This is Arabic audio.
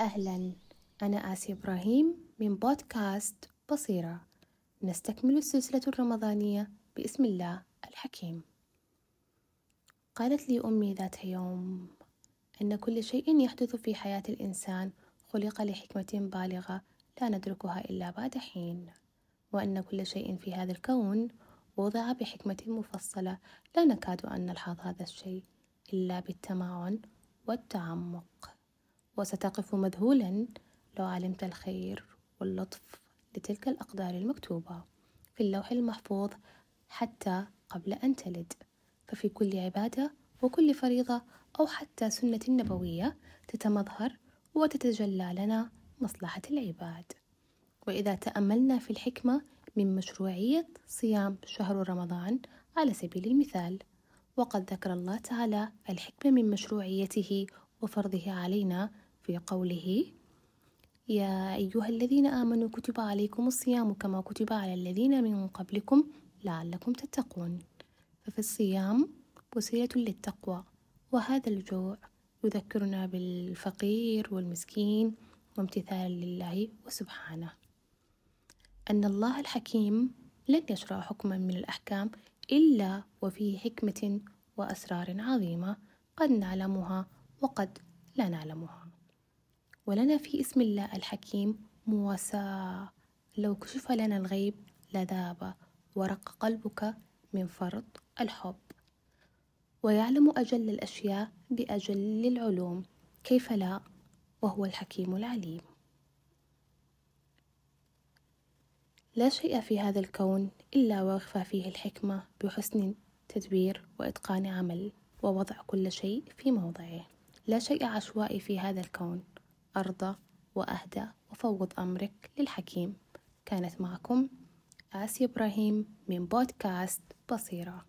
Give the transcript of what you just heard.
أهلا. أنا آسيا إبراهيم من بودكاست بصيرة. نستكمل السلسلة الرمضانية باسم الله الحكيم. قالت لي أمي ذات يوم أن كل شيء يحدث في حياة الإنسان خلق لحكمة بالغة لا ندركها إلا بعد حين وأن كل شيء في هذا الكون وضع بحكمة مفصلة لا نكاد أن نلحظ هذا الشيء إلا بالتمعن والتعمق. وستقف مذهولا. لو علمت الخير واللطف لتلك الأقدار المكتوبة في اللوح المحفوظ حتى قبل أن تلد. ففي كل عبادة وكل فريضة أو حتى سنة نبوية تتمظهر وتتجلى لنا مصلحة العباد. وإذا تأملنا في الحكمة من مشروعية صيام شهر رمضان على سبيل المثال وقد ذكر الله تعالى الحكمة من مشروعيته وفرضه علينا في قوله يا أيها الذين آمنوا كتب عليكم الصيام كما كتب على الذين من قبلكم لعلكم تتقون. ففي الصيام وسيلة للتقوى وهذا الجوع يذكرنا بالفقير والمسكين وامتثالا لله وسبحانه. أن الله الحكيم لن يشرع حكما من الأحكام إلا وفيه حكمة وأسرار عظيمة قد نعلمها وقد لا نعلمها. ولنا في اسم الله الحكيم مواساة. لو كشف لنا الغيب لذاب. ورق قلبك من فرط الحب. ويعلم أجل الأشياء بأجل العلوم. كيف لا؟ وهو الحكيم العليم. لا شيء في هذا الكون إلا ويخفى فيه الحكمة بحسن تدبير وإتقان عمل ووضع كل شيء في موضعه. لا شيء عشوائي في هذا الكون. أرضى وأهدى وفوض أمرك للحكيم. كانت معكم آسيا إبراهيم من بودكاست بصيرة.